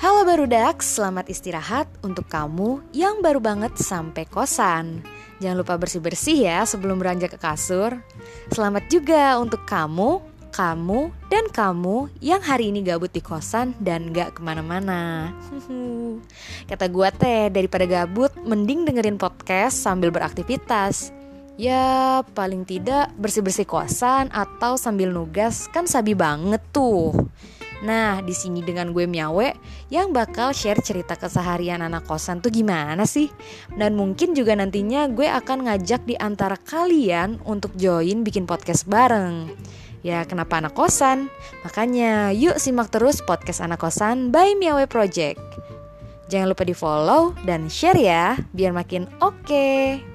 Halo Barudak, selamat istirahat untuk kamu yang baru banget sampai kosan. Jangan lupa bersih-bersih ya sebelum beranjak ke kasur. Selamat juga untuk kamu, kamu, dan kamu yang hari ini gabut di kosan dan gak ke mana-mana. Kata gue teh, daripada gabut, mending dengerin podcast sambil beraktivitas. Ya paling tidak bersih-bersih kosan atau sambil nugas kan sabi banget tuh. Nah, di sini dengan gue Miawe yang bakal share cerita keseharian anak kosan tuh gimana sih? Dan mungkin juga nantinya gue akan ngajak di antara kalian untuk join bikin podcast bareng. Ya, kenapa anak kosan? Makanya yuk simak terus podcast anak kosan by Miawe Project. Jangan lupa di follow dan share ya, biar makin oke. Okay.